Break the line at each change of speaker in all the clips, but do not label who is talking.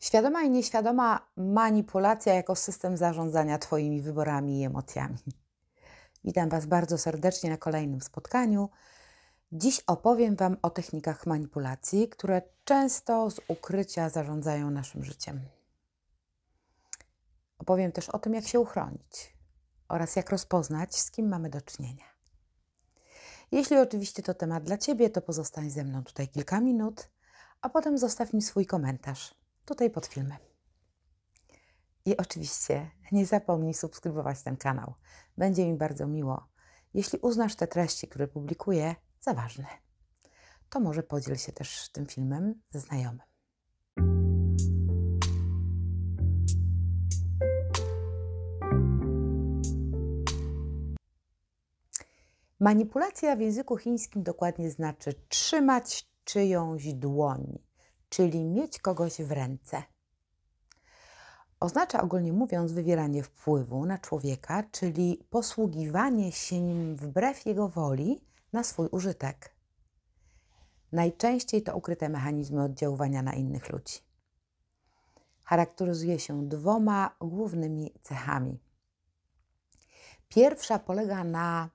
Świadoma i nieświadoma manipulacja jako system zarządzania Twoimi wyborami i emocjami. Witam Was bardzo serdecznie na kolejnym spotkaniu. Dziś opowiem Wam o technikach manipulacji, które często z ukrycia zarządzają naszym życiem. Opowiem też o tym, jak się uchronić oraz jak rozpoznać, z kim mamy do czynienia. Jeśli oczywiście to temat dla Ciebie, to pozostań ze mną tutaj kilka minut, a potem zostaw mi swój komentarz tutaj pod filmem. I oczywiście nie zapomnij subskrybować ten kanał. Będzie mi bardzo miło. Jeśli uznasz te treści, które publikuję, za ważne, to może podziel się też tym filmem ze znajomym. Manipulacja w języku chińskim dokładnie znaczy trzymać czyjąś dłoń, czyli mieć kogoś w ręce. Oznacza ogólnie mówiąc wywieranie wpływu na człowieka, czyli posługiwanie się nim wbrew jego woli na swój użytek. Najczęściej to ukryte mechanizmy oddziaływania na innych ludzi. Charakteryzuje się dwoma głównymi cechami. Pierwsza polega na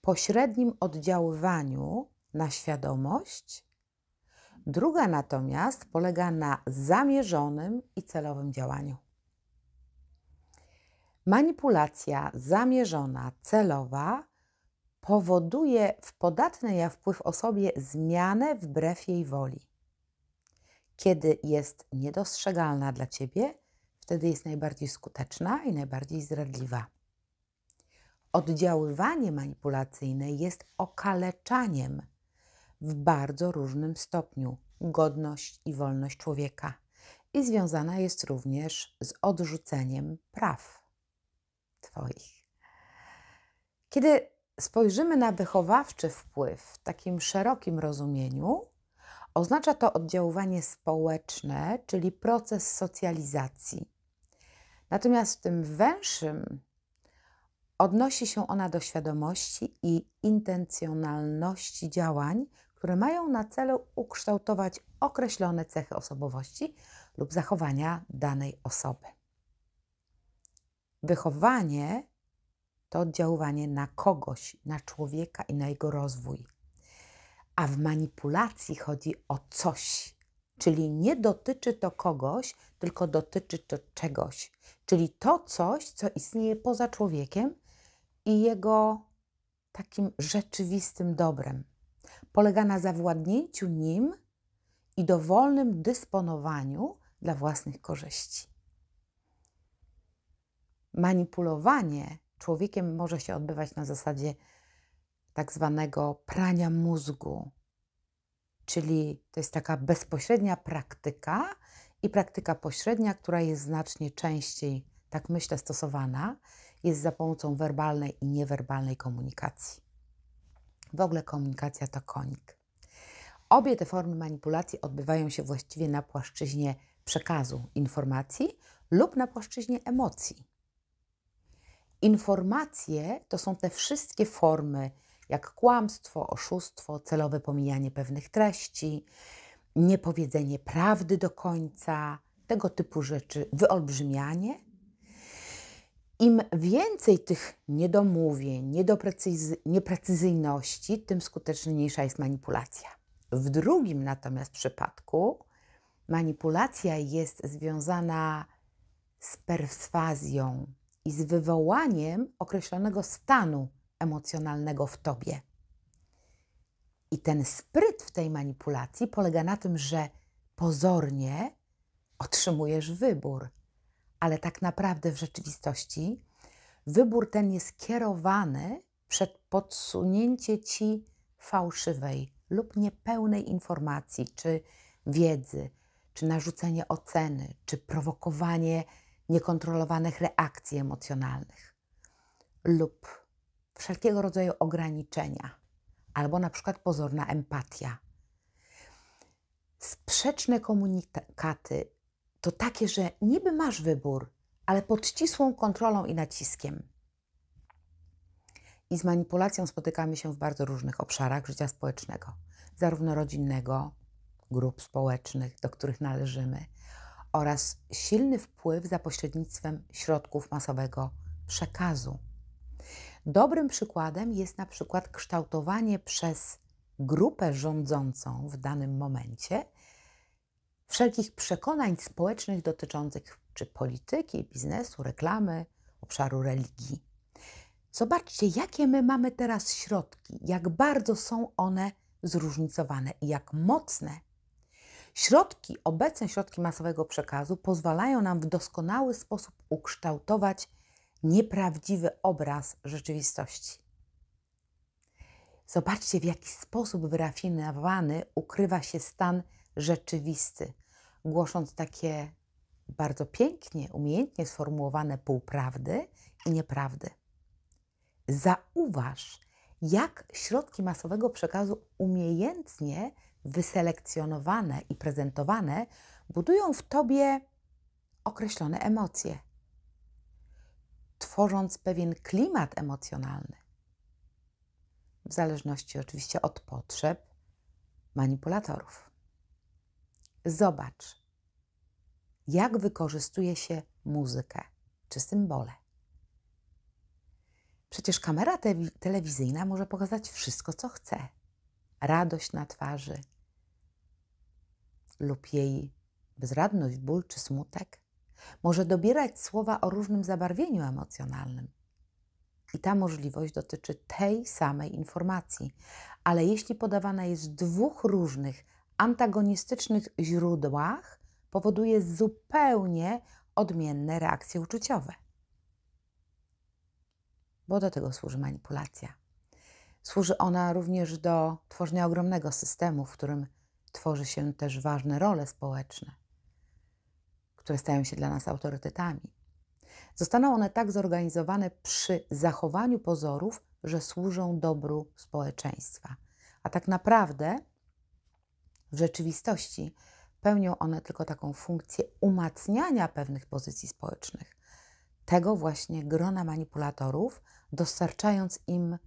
pośrednim oddziaływaniu na świadomość, druga natomiast polega na zamierzonym i celowym działaniu. Manipulacja zamierzona, celowa powoduje w podatnej na wpływ osobie zmianę wbrew jej woli. Kiedy jest niedostrzegalna dla ciebie, wtedy jest najbardziej skuteczna i najbardziej zdradliwa. Oddziaływanie manipulacyjne jest okaleczaniem w bardzo różnym stopniu godność i wolność człowieka i związana jest również z odrzuceniem praw Twoich. Kiedy spojrzymy na wychowawczy wpływ w takim szerokim rozumieniu, oznacza to oddziaływanie społeczne, czyli proces socjalizacji. Natomiast w tym węższym Odnosi się ona do świadomości i intencjonalności działań, które mają na celu ukształtować określone cechy osobowości lub zachowania danej osoby. Wychowanie to oddziaływanie na kogoś, na człowieka i na jego rozwój. A w manipulacji chodzi o coś, czyli nie dotyczy to kogoś, tylko dotyczy to czegoś, czyli to coś, co istnieje poza człowiekiem i jego takim rzeczywistym dobrem. Polega na zawładnięciu nim i dowolnym dysponowaniu dla własnych korzyści. Manipulowanie człowiekiem może się odbywać na zasadzie tak zwanego prania mózgu, czyli to jest taka bezpośrednia praktyka i praktyka pośrednia, która jest znacznie częściej, tak myślę, stosowana jest za pomocą werbalnej i niewerbalnej komunikacji. W ogóle komunikacja to konik. Obie te formy manipulacji odbywają się właściwie na płaszczyźnie przekazu informacji lub na płaszczyźnie emocji. Informacje to są te wszystkie formy, jak kłamstwo, oszustwo, celowe pomijanie pewnych treści, niepowiedzenie prawdy do końca, tego typu rzeczy, wyolbrzymianie im więcej tych niedomówień, nieprecyzyjności, tym skuteczniejsza jest manipulacja. W drugim natomiast przypadku manipulacja jest związana z perswazją i z wywołaniem określonego stanu emocjonalnego w tobie. I ten spryt w tej manipulacji polega na tym, że pozornie otrzymujesz wybór ale tak naprawdę w rzeczywistości wybór ten jest kierowany przed podsunięcie ci fałszywej lub niepełnej informacji czy wiedzy, czy narzucenie oceny, czy prowokowanie niekontrolowanych reakcji emocjonalnych, lub wszelkiego rodzaju ograniczenia, albo na przykład pozorna empatia. Sprzeczne komunikaty to takie, że niby masz wybór, ale pod ścisłą kontrolą i naciskiem. I z manipulacją spotykamy się w bardzo różnych obszarach życia społecznego, zarówno rodzinnego, grup społecznych, do których należymy, oraz silny wpływ za pośrednictwem środków masowego przekazu. Dobrym przykładem jest na przykład kształtowanie przez grupę rządzącą w danym momencie wszelkich przekonań społecznych dotyczących czy polityki, biznesu, reklamy, obszaru religii. Zobaczcie, jakie my mamy teraz środki, jak bardzo są one zróżnicowane i jak mocne. Środki, obecne środki masowego przekazu pozwalają nam w doskonały sposób ukształtować nieprawdziwy obraz rzeczywistości. Zobaczcie, w jaki sposób wyrafinowany ukrywa się stan rzeczywisty, głosząc takie bardzo pięknie, umiejętnie sformułowane półprawdy i nieprawdy. Zauważ, jak środki masowego przekazu umiejętnie wyselekcjonowane i prezentowane budują w tobie określone emocje, tworząc pewien klimat emocjonalny, w zależności oczywiście od potrzeb manipulatorów. Zobacz, jak wykorzystuje się muzykę czy symbole. Przecież kamera te telewizyjna może pokazać wszystko, co chce. Radość na twarzy lub jej bezradność, ból czy smutek. Może dobierać słowa o różnym zabarwieniu emocjonalnym. I ta możliwość dotyczy tej samej informacji, ale jeśli podawana jest w dwóch różnych, antagonistycznych źródłach, powoduje zupełnie odmienne reakcje uczuciowe. Bo do tego służy manipulacja. Służy ona również do tworzenia ogromnego systemu, w którym tworzy się też ważne role społeczne, które stają się dla nas autorytetami. Zostaną one tak zorganizowane przy zachowaniu pozorów, że służą dobru społeczeństwa. A tak naprawdę w rzeczywistości pełnią one tylko taką funkcję umacniania pewnych pozycji społecznych. Tego właśnie grona manipulatorów, dostarczając im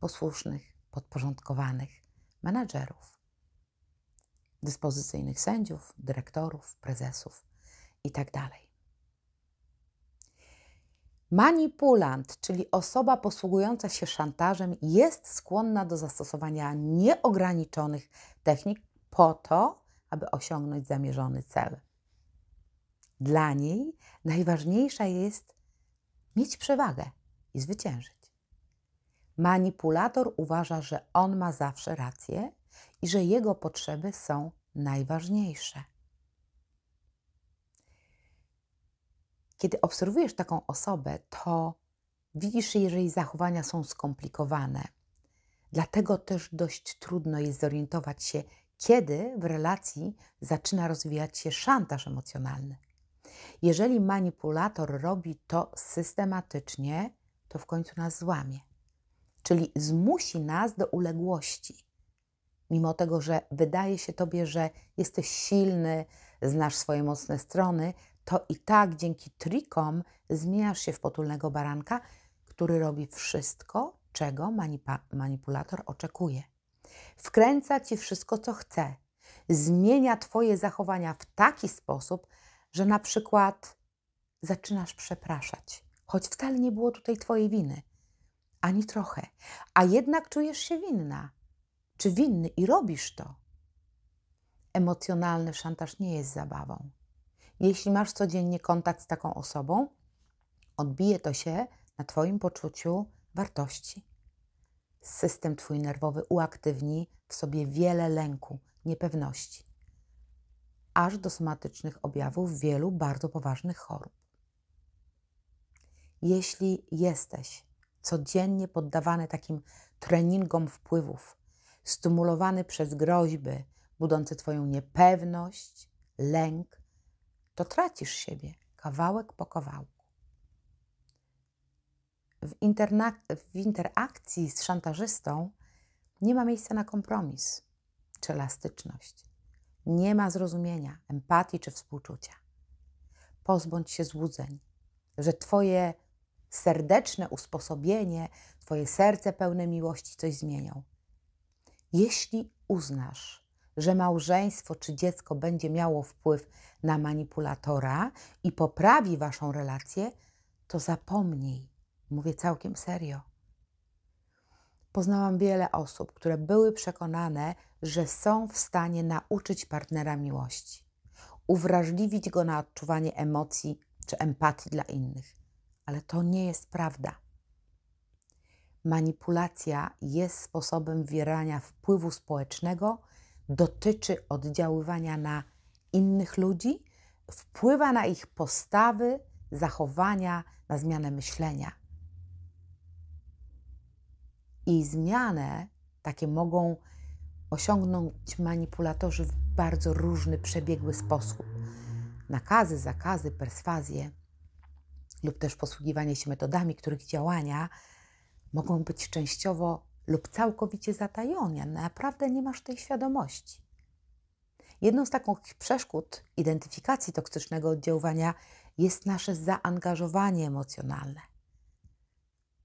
posłusznych, podporządkowanych menadżerów, dyspozycyjnych sędziów, dyrektorów, prezesów itd. Tak Manipulant, czyli osoba posługująca się szantażem, jest skłonna do zastosowania nieograniczonych technik po to, aby osiągnąć zamierzony cel. Dla niej najważniejsza jest mieć przewagę i zwyciężyć. Manipulator uważa, że on ma zawsze rację i że jego potrzeby są najważniejsze. Kiedy obserwujesz taką osobę, to widzisz, że jej zachowania są skomplikowane. Dlatego też dość trudno jest zorientować się, kiedy w relacji zaczyna rozwijać się szantaż emocjonalny. Jeżeli manipulator robi to systematycznie, to w końcu nas złamie, czyli zmusi nas do uległości. Mimo tego, że wydaje się tobie, że jesteś silny, znasz swoje mocne strony, to i tak dzięki trikom zmieniasz się w potulnego baranka, który robi wszystko, czego manipulator oczekuje. Wkręca ci wszystko, co chce. Zmienia Twoje zachowania w taki sposób, że na przykład zaczynasz przepraszać, choć wcale nie było tutaj Twojej winy, ani trochę, a jednak czujesz się winna, czy winny i robisz to. Emocjonalny szantaż nie jest zabawą. Jeśli masz codziennie kontakt z taką osobą, odbije to się na Twoim poczuciu wartości. System Twój nerwowy uaktywni w sobie wiele lęku, niepewności, aż do somatycznych objawów wielu bardzo poważnych chorób. Jeśli jesteś codziennie poddawany takim treningom wpływów, stymulowany przez groźby budzące Twoją niepewność, lęk, to tracisz siebie kawałek po kawałku. W, w interakcji z szantażystą nie ma miejsca na kompromis czy elastyczność. Nie ma zrozumienia, empatii czy współczucia. Pozbądź się złudzeń, że Twoje serdeczne usposobienie, Twoje serce pełne miłości coś zmienią. Jeśli uznasz, że małżeństwo czy dziecko będzie miało wpływ na manipulatora i poprawi Waszą relację, to zapomnij. Mówię całkiem serio. Poznałam wiele osób, które były przekonane, że są w stanie nauczyć partnera miłości, uwrażliwić go na odczuwanie emocji czy empatii dla innych. Ale to nie jest prawda. Manipulacja jest sposobem wierania wpływu społecznego, dotyczy oddziaływania na innych ludzi, wpływa na ich postawy, zachowania, na zmianę myślenia. I zmianę takie mogą osiągnąć manipulatorzy w bardzo różny, przebiegły sposób. Nakazy, zakazy, perswazje lub też posługiwanie się metodami, których działania mogą być częściowo lub całkowicie zatajone. Naprawdę nie masz tej świadomości. Jedną z takich przeszkód identyfikacji toksycznego oddziaływania jest nasze zaangażowanie emocjonalne.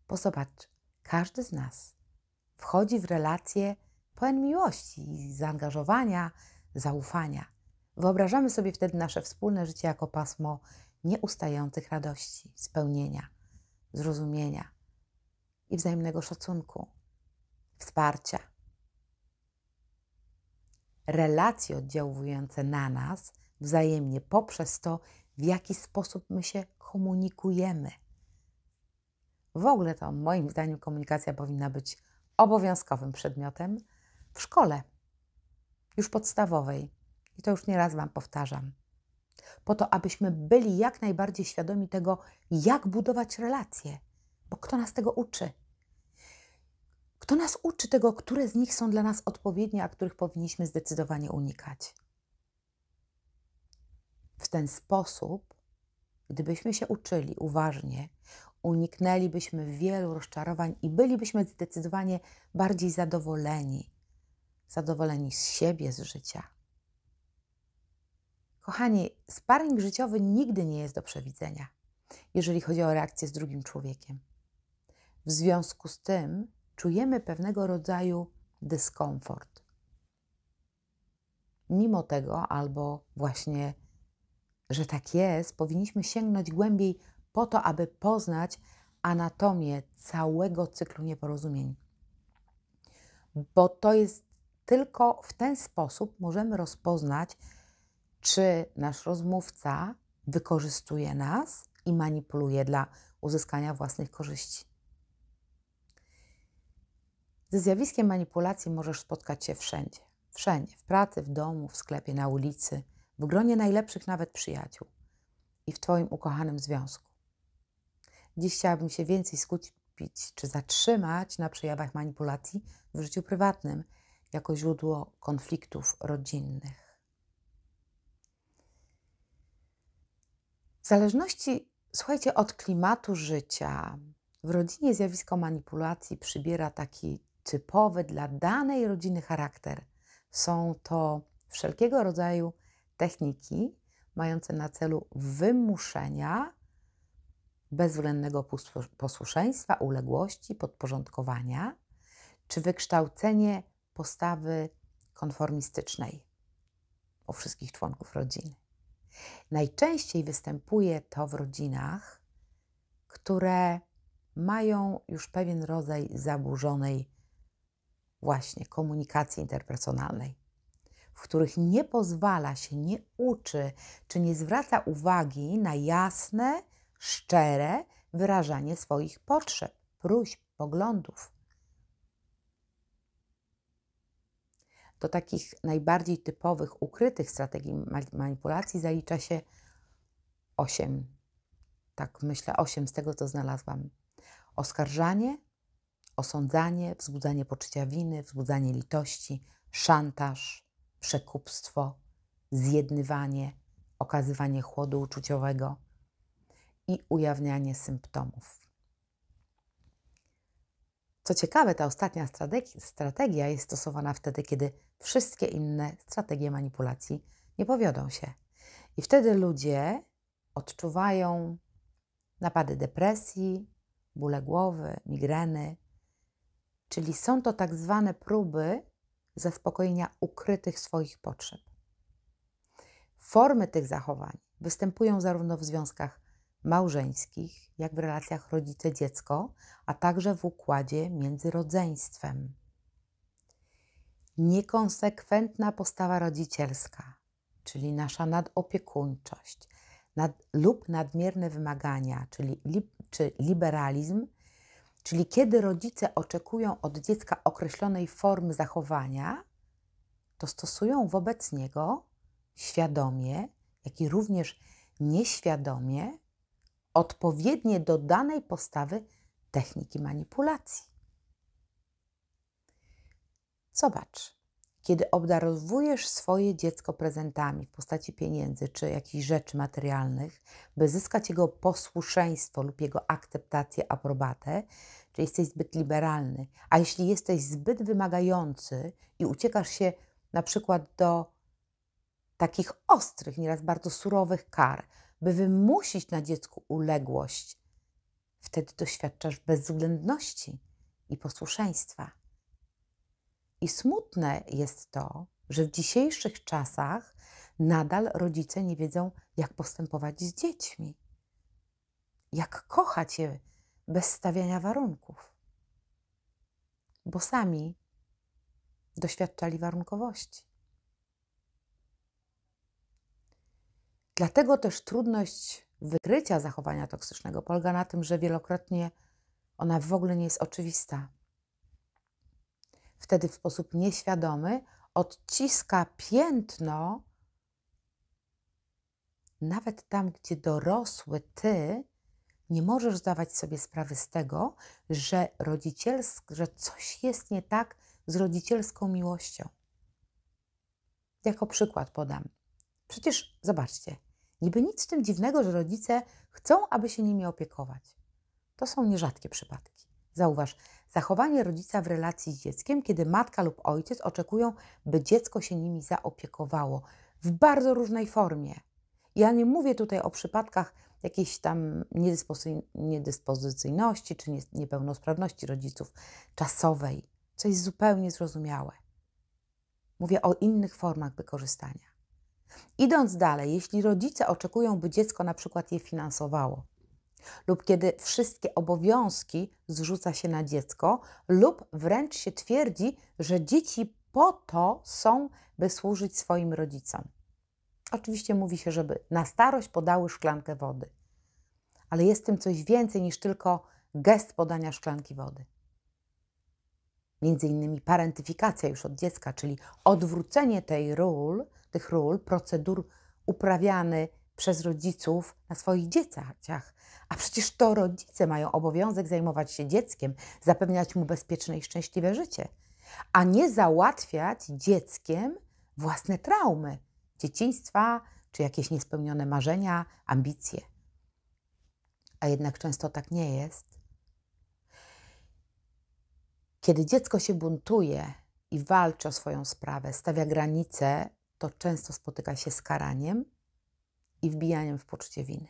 Bo zobacz, każdy z nas wchodzi w relacje pełen miłości, zaangażowania, zaufania. Wyobrażamy sobie wtedy nasze wspólne życie jako pasmo nieustających radości, spełnienia, zrozumienia i wzajemnego szacunku, wsparcia. Relacje oddziałujące na nas wzajemnie poprzez to, w jaki sposób my się komunikujemy. W ogóle to moim zdaniem komunikacja powinna być obowiązkowym przedmiotem w szkole, już podstawowej. I to już nieraz Wam powtarzam. Po to, abyśmy byli jak najbardziej świadomi tego, jak budować relacje. Bo kto nas tego uczy? Kto nas uczy tego, które z nich są dla nas odpowiednie, a których powinniśmy zdecydowanie unikać? W ten sposób, gdybyśmy się uczyli uważnie, uniknęlibyśmy wielu rozczarowań i bylibyśmy zdecydowanie bardziej zadowoleni. Zadowoleni z siebie, z życia. Kochani, sparring życiowy nigdy nie jest do przewidzenia, jeżeli chodzi o reakcję z drugim człowiekiem. W związku z tym czujemy pewnego rodzaju dyskomfort. Mimo tego, albo właśnie, że tak jest, powinniśmy sięgnąć głębiej po to, aby poznać anatomię całego cyklu nieporozumień. Bo to jest tylko w ten sposób możemy rozpoznać, czy nasz rozmówca wykorzystuje nas i manipuluje dla uzyskania własnych korzyści. Ze zjawiskiem manipulacji możesz spotkać się wszędzie. Wszędzie, w pracy, w domu, w sklepie, na ulicy, w gronie najlepszych nawet przyjaciół i w Twoim ukochanym związku. Dziś chciałabym się więcej skupić czy zatrzymać na przejawach manipulacji w życiu prywatnym jako źródło konfliktów rodzinnych. W zależności, słuchajcie, od klimatu życia, w rodzinie zjawisko manipulacji przybiera taki typowy dla danej rodziny charakter. Są to wszelkiego rodzaju techniki mające na celu wymuszenia bezwzględnego posłuszeństwa, uległości, podporządkowania, czy wykształcenie postawy konformistycznej u wszystkich członków rodziny. Najczęściej występuje to w rodzinach, które mają już pewien rodzaj zaburzonej właśnie komunikacji interpersonalnej, w których nie pozwala się, nie uczy czy nie zwraca uwagi na jasne, szczere wyrażanie swoich potrzeb, próśb, poglądów. Do takich najbardziej typowych, ukrytych strategii manipulacji zalicza się osiem, tak myślę, osiem z tego, co znalazłam. Oskarżanie, osądzanie, wzbudzanie poczucia winy, wzbudzanie litości, szantaż, przekupstwo, zjednywanie, okazywanie chłodu uczuciowego i ujawnianie symptomów. Co ciekawe, ta ostatnia strategia jest stosowana wtedy, kiedy wszystkie inne strategie manipulacji nie powiodą się. I wtedy ludzie odczuwają napady depresji, bóle głowy, migreny, czyli są to tak zwane próby zaspokojenia ukrytych swoich potrzeb. Formy tych zachowań występują zarówno w związkach małżeńskich, jak w relacjach rodzice-dziecko, a także w układzie między rodzeństwem. Niekonsekwentna postawa rodzicielska, czyli nasza nadopiekuńczość nad, lub nadmierne wymagania, czyli li, czy liberalizm, czyli kiedy rodzice oczekują od dziecka określonej formy zachowania, to stosują wobec niego świadomie, jak i również nieświadomie odpowiednie do danej postawy techniki manipulacji. Zobacz, kiedy obdarowujesz swoje dziecko prezentami w postaci pieniędzy czy jakichś rzeczy materialnych, by zyskać jego posłuszeństwo lub jego akceptację, aprobatę, czy jesteś zbyt liberalny, a jeśli jesteś zbyt wymagający i uciekasz się na przykład do takich ostrych, nieraz bardzo surowych kar, by wymusić na dziecku uległość, wtedy doświadczasz bezwzględności i posłuszeństwa. I smutne jest to, że w dzisiejszych czasach nadal rodzice nie wiedzą, jak postępować z dziećmi, jak kochać je bez stawiania warunków, bo sami doświadczali warunkowości. Dlatego też trudność wykrycia zachowania toksycznego polega na tym, że wielokrotnie ona w ogóle nie jest oczywista. Wtedy w sposób nieświadomy odciska piętno nawet tam, gdzie dorosły ty nie możesz zdawać sobie sprawy z tego, że, rodzicielsk, że coś jest nie tak z rodzicielską miłością. Jako przykład podam. Przecież zobaczcie, Niby nic w tym dziwnego, że rodzice chcą, aby się nimi opiekować. To są nierzadkie przypadki. Zauważ, zachowanie rodzica w relacji z dzieckiem, kiedy matka lub ojciec oczekują, by dziecko się nimi zaopiekowało w bardzo różnej formie. Ja nie mówię tutaj o przypadkach jakiejś tam niedyspozycyjności czy niepełnosprawności rodziców czasowej, co jest zupełnie zrozumiałe. Mówię o innych formach wykorzystania. Idąc dalej, jeśli rodzice oczekują, by dziecko na przykład je finansowało, lub kiedy wszystkie obowiązki zrzuca się na dziecko, lub wręcz się twierdzi, że dzieci po to są, by służyć swoim rodzicom. Oczywiście mówi się, żeby na starość podały szklankę wody, ale jest tym coś więcej niż tylko gest podania szklanki wody. Między innymi parentyfikacja już od dziecka, czyli odwrócenie tej ról tych ról, procedur uprawiany przez rodziców na swoich dzieciach. A przecież to rodzice mają obowiązek zajmować się dzieckiem, zapewniać mu bezpieczne i szczęśliwe życie, a nie załatwiać dzieckiem własne traumy, dzieciństwa czy jakieś niespełnione marzenia, ambicje. A jednak często tak nie jest. Kiedy dziecko się buntuje i walczy o swoją sprawę, stawia granice to często spotyka się z karaniem i wbijaniem w poczucie winy.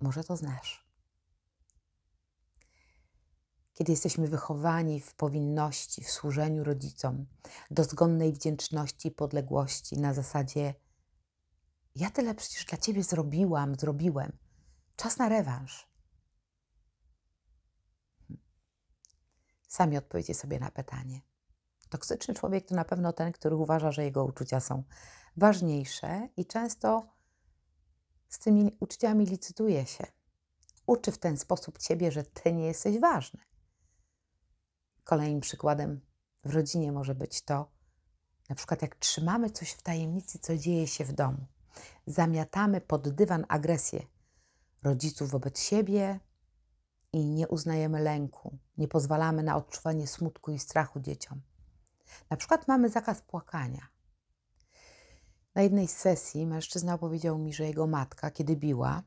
Może to znasz. Kiedy jesteśmy wychowani w powinności, w służeniu rodzicom, dozgonnej wdzięczności i podległości na zasadzie ja tyle przecież dla Ciebie zrobiłam, zrobiłem. Czas na rewanż. Sami odpowiedzcie sobie na pytanie. Toksyczny człowiek to na pewno ten, który uważa, że jego uczucia są ważniejsze i często z tymi uczuciami licytuje się. Uczy w ten sposób ciebie, że ty nie jesteś ważny. Kolejnym przykładem w rodzinie może być to, na przykład jak trzymamy coś w tajemnicy, co dzieje się w domu. Zamiatamy pod dywan agresję rodziców wobec siebie i nie uznajemy lęku, Nie pozwalamy na odczuwanie smutku i strachu dzieciom. Na przykład mamy zakaz płakania. Na jednej z sesji mężczyzna powiedział mi, że jego matka, kiedy biła,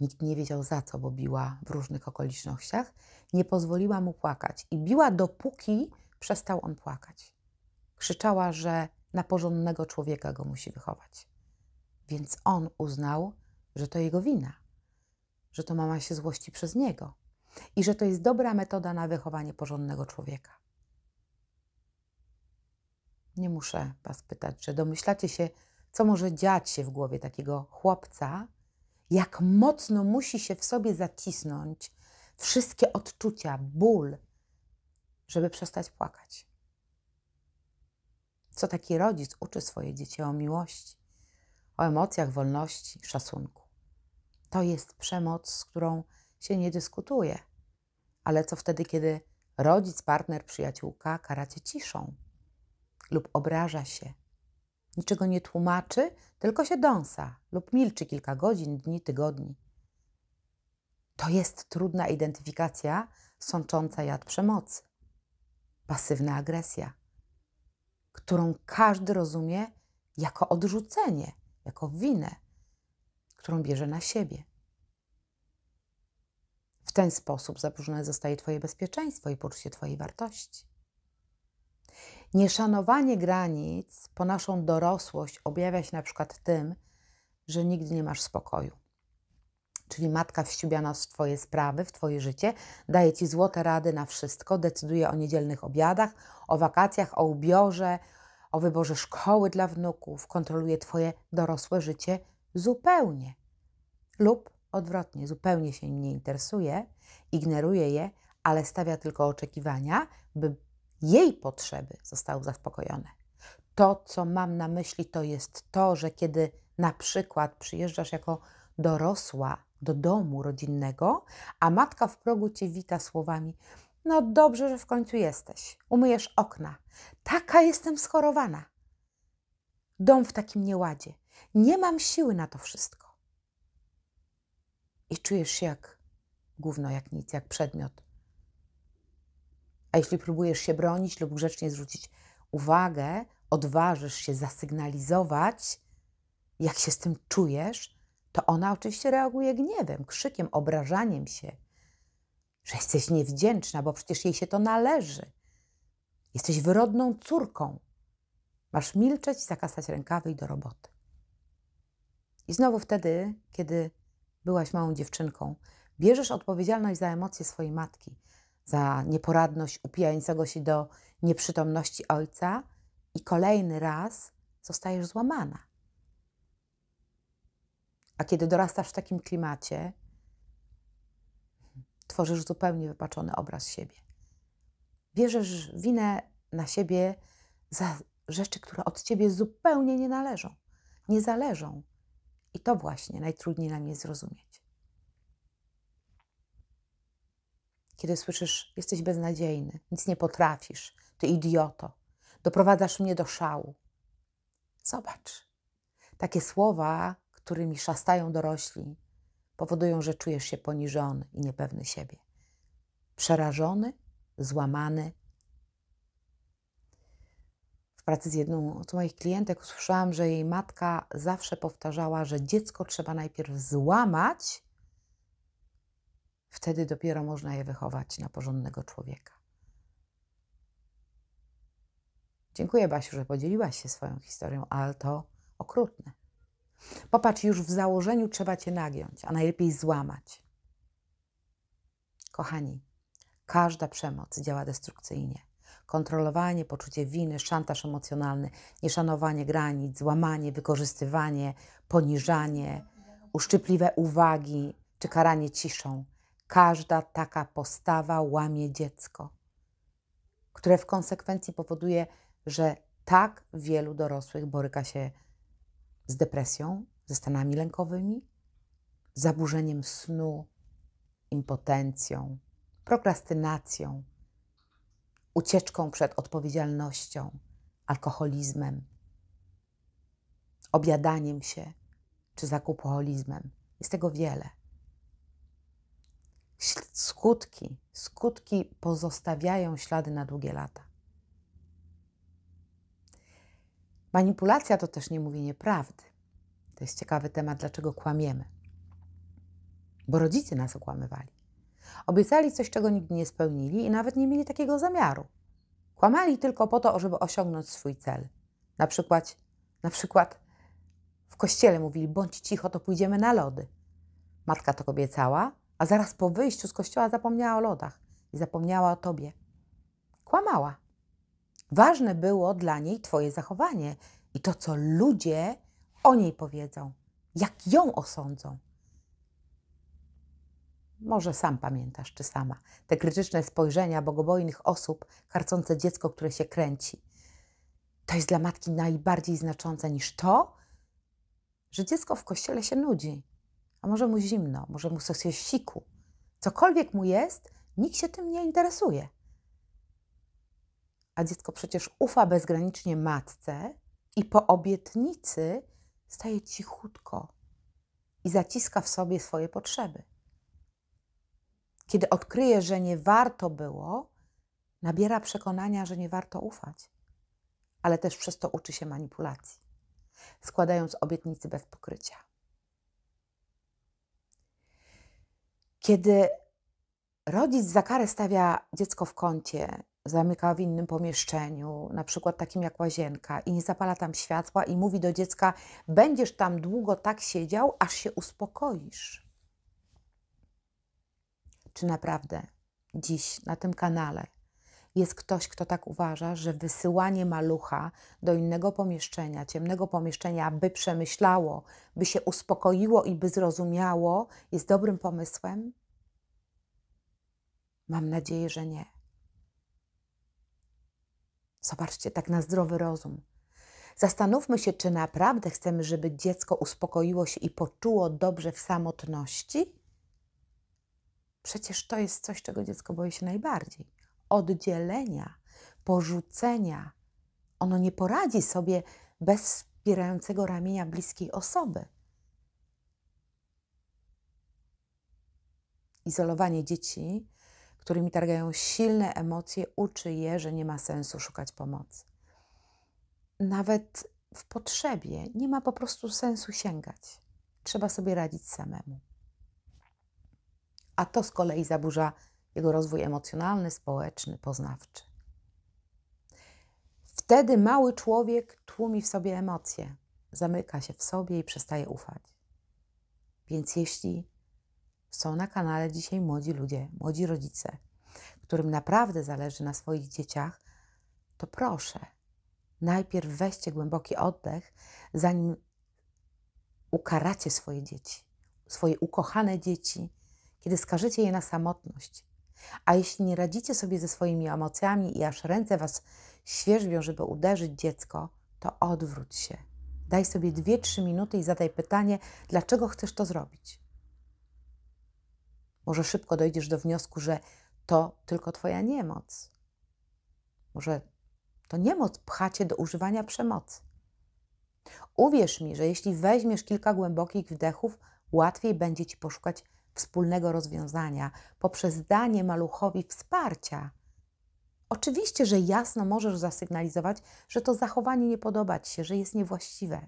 nikt nie wiedział za co, bo biła w różnych okolicznościach, nie pozwoliła mu płakać i biła dopóki przestał on płakać. Krzyczała, że na porządnego człowieka go musi wychować. Więc on uznał, że to jego wina, że to mama się złości przez niego i że to jest dobra metoda na wychowanie porządnego człowieka. Nie muszę Was pytać, czy domyślacie się, co może dziać się w głowie takiego chłopca, jak mocno musi się w sobie zacisnąć wszystkie odczucia, ból, żeby przestać płakać. Co taki rodzic uczy swoje dzieci o miłości, o emocjach, wolności, szacunku. To jest przemoc, z którą się nie dyskutuje. Ale co wtedy, kiedy rodzic, partner, przyjaciółka karacie ciszą lub obraża się? Niczego nie tłumaczy, tylko się dąsa lub milczy kilka godzin, dni, tygodni. To jest trudna identyfikacja sącząca jad przemocy. Pasywna agresja, którą każdy rozumie jako odrzucenie, jako winę, którą bierze na siebie. W ten sposób zaburzone zostaje Twoje bezpieczeństwo i poczucie Twojej wartości. Nieszanowanie granic po naszą dorosłość objawia się na przykład tym, że nigdy nie masz spokoju. Czyli matka wściubiana w Twoje sprawy, w Twoje życie, daje Ci złote rady na wszystko, decyduje o niedzielnych obiadach, o wakacjach, o ubiorze, o wyborze szkoły dla wnuków, kontroluje Twoje dorosłe życie zupełnie. Lub odwrotnie, zupełnie się nim nie interesuje, ignoruje je, ale stawia tylko oczekiwania, by jej potrzeby zostały zaspokojone. To, co mam na myśli, to jest to, że kiedy na przykład przyjeżdżasz jako dorosła do domu rodzinnego, a matka w progu cię wita słowami: No dobrze, że w końcu jesteś. Umyjesz okna. Taka jestem schorowana. Dom w takim nieładzie. Nie mam siły na to wszystko. I czujesz się jak gówno, jak nic, jak przedmiot. A jeśli próbujesz się bronić lub grzecznie zwrócić uwagę, odważysz się zasygnalizować, jak się z tym czujesz, to ona oczywiście reaguje gniewem, krzykiem, obrażaniem się, że jesteś niewdzięczna, bo przecież jej się to należy. Jesteś wyrodną córką. Masz milczeć, zakasać rękawy i do roboty. I znowu wtedy, kiedy byłaś małą dziewczynką, bierzesz odpowiedzialność za emocje swojej matki, za nieporadność upijającego się do nieprzytomności ojca i kolejny raz zostajesz złamana. A kiedy dorastasz w takim klimacie, tworzysz zupełnie wypaczony obraz siebie. Bierzesz winę na siebie za rzeczy, które od ciebie zupełnie nie należą, nie zależą. I to właśnie najtrudniej nam jest zrozumieć. Kiedy słyszysz, jesteś beznadziejny, nic nie potrafisz, ty idioto, doprowadzasz mnie do szału. Zobacz, takie słowa, którymi szastają dorośli, powodują, że czujesz się poniżony i niepewny siebie. Przerażony, złamany. Pracy z jedną z moich klientek usłyszałam, że jej matka zawsze powtarzała, że dziecko trzeba najpierw złamać, wtedy dopiero można je wychować na porządnego człowieka. Dziękuję, Basiu, że podzieliłaś się swoją historią, ale to okrutne. Popatrz, już w założeniu trzeba cię nagiąć, a najlepiej złamać. Kochani, każda przemoc działa destrukcyjnie. Kontrolowanie, poczucie winy, szantaż emocjonalny, nieszanowanie granic, złamanie, wykorzystywanie, poniżanie, uszczypliwe uwagi czy karanie ciszą. Każda taka postawa łamie dziecko, które w konsekwencji powoduje, że tak wielu dorosłych boryka się z depresją, ze stanami lękowymi, zaburzeniem snu, impotencją, prokrastynacją, ucieczką przed odpowiedzialnością, alkoholizmem, objadaniem się czy zakupoholizmem. Jest tego wiele. skutki, skutki pozostawiają ślady na długie lata. Manipulacja to też nie mówienie prawdy. To jest ciekawy temat, dlaczego kłamiemy. Bo rodzice nas okłamywali. Obiecali coś, czego nigdy nie spełnili i nawet nie mieli takiego zamiaru. Kłamali tylko po to, żeby osiągnąć swój cel. Na przykład, na przykład w kościele mówili: bądź cicho, to pójdziemy na lody. Matka to obiecała, a zaraz po wyjściu z kościoła zapomniała o lodach i zapomniała o tobie. Kłamała. Ważne było dla niej Twoje zachowanie i to, co ludzie o niej powiedzą, jak ją osądzą. Może sam pamiętasz, czy sama, te krytyczne spojrzenia bogobojnych osób karcące dziecko, które się kręci. To jest dla matki najbardziej znaczące niż to, że dziecko w kościele się nudzi. A może mu zimno, może mu chce siku. Cokolwiek mu jest, nikt się tym nie interesuje a dziecko przecież ufa bezgranicznie matce i po obietnicy staje cichutko i zaciska w sobie swoje potrzeby. Kiedy odkryje, że nie warto było, nabiera przekonania, że nie warto ufać, ale też przez to uczy się manipulacji, składając obietnicy bez pokrycia. Kiedy rodzic za karę stawia dziecko w kącie zamyka w innym pomieszczeniu, na przykład takim jak łazienka, i nie zapala tam światła, i mówi do dziecka: Będziesz tam długo tak siedział, aż się uspokoisz. Czy naprawdę dziś na tym kanale jest ktoś, kto tak uważa, że wysyłanie malucha do innego pomieszczenia, ciemnego pomieszczenia, by przemyślało, by się uspokoiło i by zrozumiało, jest dobrym pomysłem? Mam nadzieję, że nie. Zobaczcie, tak na zdrowy rozum. Zastanówmy się, czy naprawdę chcemy, żeby dziecko uspokoiło się i poczuło dobrze w samotności? Przecież to jest coś, czego dziecko boi się najbardziej. Oddzielenia, porzucenia. Ono nie poradzi sobie bez wspierającego ramienia bliskiej osoby. Izolowanie dzieci którymi targają silne emocje, uczy je, że nie ma sensu szukać pomocy. Nawet w potrzebie nie ma po prostu sensu sięgać. Trzeba sobie radzić samemu. A to z kolei zaburza jego rozwój emocjonalny, społeczny, poznawczy. Wtedy mały człowiek tłumi w sobie emocje, zamyka się w sobie i przestaje ufać. Więc jeśli są na kanale dzisiaj młodzi ludzie, młodzi rodzice, którym naprawdę zależy na swoich dzieciach, to proszę, najpierw weźcie głęboki oddech, zanim ukaracie swoje dzieci, swoje ukochane dzieci, kiedy skażecie je na samotność. A jeśli nie radzicie sobie ze swoimi emocjami i aż ręce was świerzbią, żeby uderzyć dziecko, to odwróć się. Daj sobie 2-3 minuty i zadaj pytanie, dlaczego chcesz to zrobić. Może szybko dojdziesz do wniosku, że to tylko Twoja niemoc. Może to niemoc pcha Cię do używania przemocy. Uwierz mi, że jeśli weźmiesz kilka głębokich wdechów, łatwiej będzie Ci poszukać wspólnego rozwiązania poprzez danie maluchowi wsparcia. Oczywiście, że jasno możesz zasygnalizować, że to zachowanie nie podoba Ci się, że jest niewłaściwe.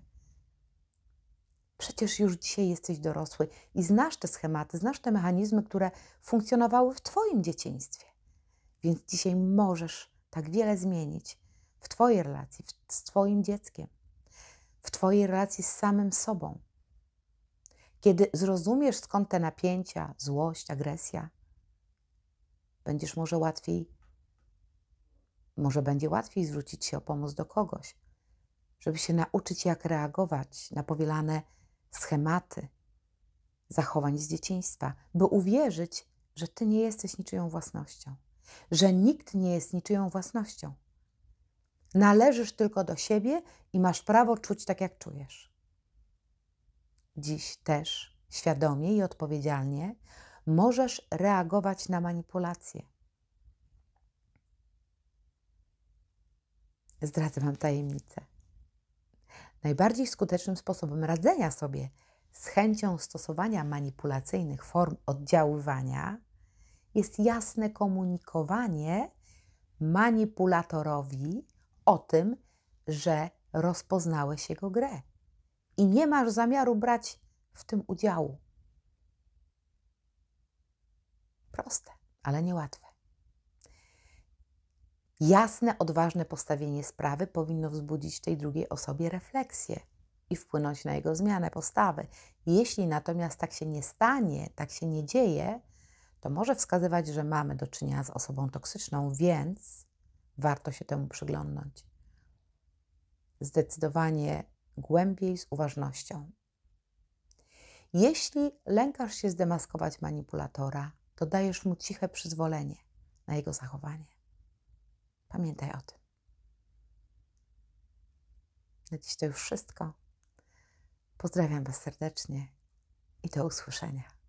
Przecież już dzisiaj jesteś dorosły i znasz te schematy, znasz te mechanizmy, które funkcjonowały w Twoim dzieciństwie. Więc dzisiaj możesz tak wiele zmienić w Twojej relacji z Twoim dzieckiem, w Twojej relacji z samym sobą. Kiedy zrozumiesz skąd te napięcia, złość, agresja, będziesz może łatwiej, może będzie łatwiej zwrócić się o pomoc do kogoś, żeby się nauczyć, jak reagować na powielane schematy zachowań z dzieciństwa, by uwierzyć, że ty nie jesteś niczyją własnością, że nikt nie jest niczyją własnością. Należysz tylko do siebie i masz prawo czuć tak, jak czujesz. Dziś też świadomie i odpowiedzialnie możesz reagować na manipulacje. Zdradzę Wam tajemnicę. Najbardziej skutecznym sposobem radzenia sobie z chęcią stosowania manipulacyjnych form oddziaływania jest jasne komunikowanie manipulatorowi o tym, że rozpoznałeś jego grę i nie masz zamiaru brać w tym udziału. Proste, ale niełatwe. Jasne, odważne postawienie sprawy powinno wzbudzić tej drugiej osobie refleksję i wpłynąć na jego zmianę postawy. Jeśli natomiast tak się nie stanie, tak się nie dzieje, to może wskazywać, że mamy do czynienia z osobą toksyczną, więc warto się temu przyglądnąć. Zdecydowanie głębiej, z uważnością. Jeśli lękasz się zdemaskować manipulatora, to dajesz mu ciche przyzwolenie na jego zachowanie. Pamiętaj o tym. Na dziś to już wszystko. Pozdrawiam Was serdecznie i do usłyszenia.